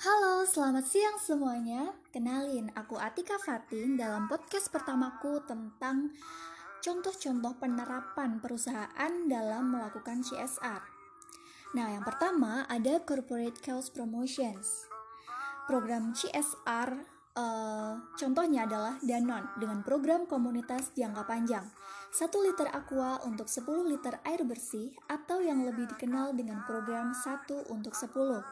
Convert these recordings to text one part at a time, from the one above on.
Halo, selamat siang semuanya. Kenalin, aku Atika Fatin dalam podcast pertamaku tentang contoh-contoh penerapan perusahaan dalam melakukan CSR. Nah, yang pertama ada Corporate Cause Promotions. Program CSR uh, contohnya adalah Danon dengan program komunitas jangka panjang. 1 liter aqua untuk 10 liter air bersih atau yang lebih dikenal dengan program 1 untuk 10.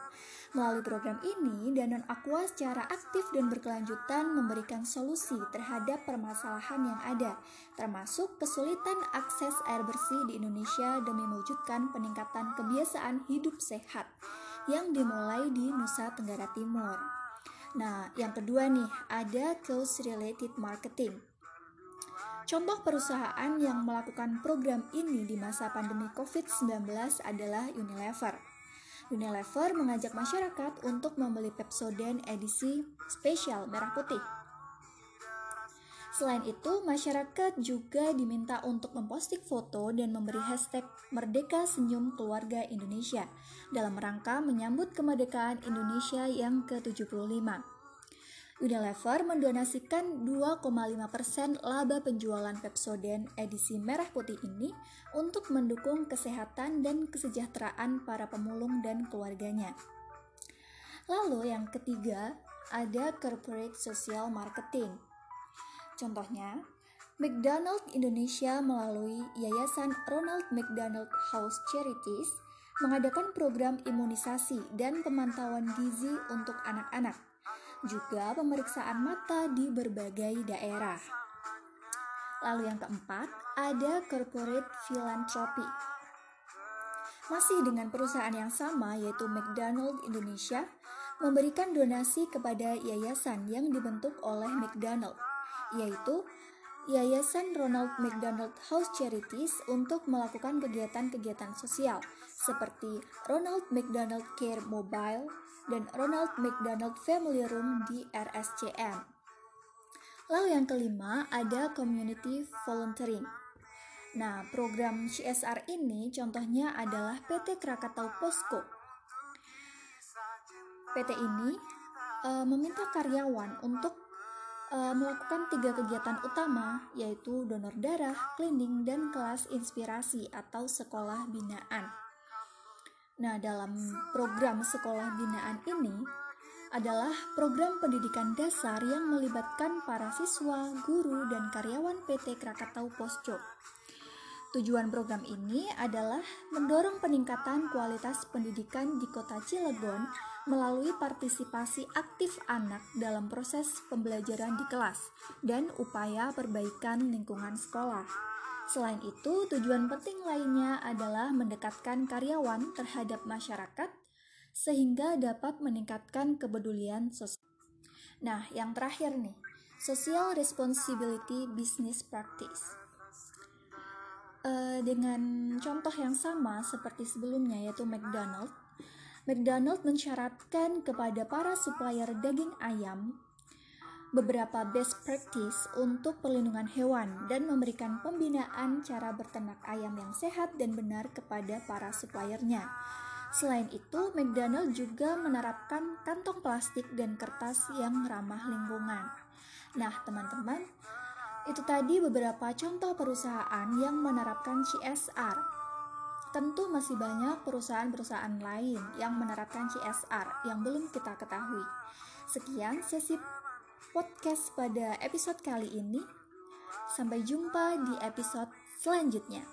Melalui program ini, Danon Aqua secara aktif dan berkelanjutan memberikan solusi terhadap permasalahan yang ada, termasuk kesulitan akses air bersih di Indonesia demi mewujudkan peningkatan kebiasaan hidup sehat yang dimulai di Nusa Tenggara Timur. Nah, yang kedua nih, ada cause related marketing. Contoh perusahaan yang melakukan program ini di masa pandemi COVID-19 adalah Unilever. Unilever mengajak masyarakat untuk membeli Pepsodent edisi spesial merah putih. Selain itu, masyarakat juga diminta untuk memposting foto dan memberi hashtag Merdeka Senyum Keluarga Indonesia dalam rangka menyambut kemerdekaan Indonesia yang ke-75. Unilever mendonasikan 2,5% laba penjualan Pepsodent edisi merah putih ini untuk mendukung kesehatan dan kesejahteraan para pemulung dan keluarganya. Lalu yang ketiga, ada corporate social marketing. Contohnya, McDonald Indonesia melalui Yayasan Ronald McDonald House Charities mengadakan program imunisasi dan pemantauan gizi untuk anak-anak juga pemeriksaan mata di berbagai daerah. Lalu yang keempat, ada corporate philanthropy. Masih dengan perusahaan yang sama yaitu McDonald Indonesia memberikan donasi kepada yayasan yang dibentuk oleh McDonald, yaitu Yayasan Ronald McDonald House Charities untuk melakukan kegiatan-kegiatan sosial seperti Ronald McDonald Care Mobile dan Ronald McDonald Family Room di RSCM. Lalu yang kelima ada community volunteering. Nah, program CSR ini contohnya adalah PT Krakatau Posko. PT ini uh, meminta karyawan untuk uh, melakukan tiga kegiatan utama yaitu donor darah, cleaning, dan kelas inspirasi atau sekolah binaan. Nah, dalam program sekolah binaan ini adalah program pendidikan dasar yang melibatkan para siswa, guru, dan karyawan PT Krakatau Posco. Tujuan program ini adalah mendorong peningkatan kualitas pendidikan di Kota Cilegon melalui partisipasi aktif anak dalam proses pembelajaran di kelas dan upaya perbaikan lingkungan sekolah. Selain itu, tujuan penting lainnya adalah mendekatkan karyawan terhadap masyarakat sehingga dapat meningkatkan kepedulian sosial. Nah, yang terakhir nih, social responsibility business practice. Uh, dengan contoh yang sama seperti sebelumnya yaitu McDonald, McDonald mensyaratkan kepada para supplier daging ayam beberapa best practice untuk perlindungan hewan dan memberikan pembinaan cara berternak ayam yang sehat dan benar kepada para suppliernya. Selain itu, McDonald juga menerapkan kantong plastik dan kertas yang ramah lingkungan. Nah, teman-teman, itu tadi beberapa contoh perusahaan yang menerapkan CSR Tentu masih banyak perusahaan-perusahaan lain yang menerapkan CSR yang belum kita ketahui. Sekian sesi podcast pada episode kali ini. Sampai jumpa di episode selanjutnya.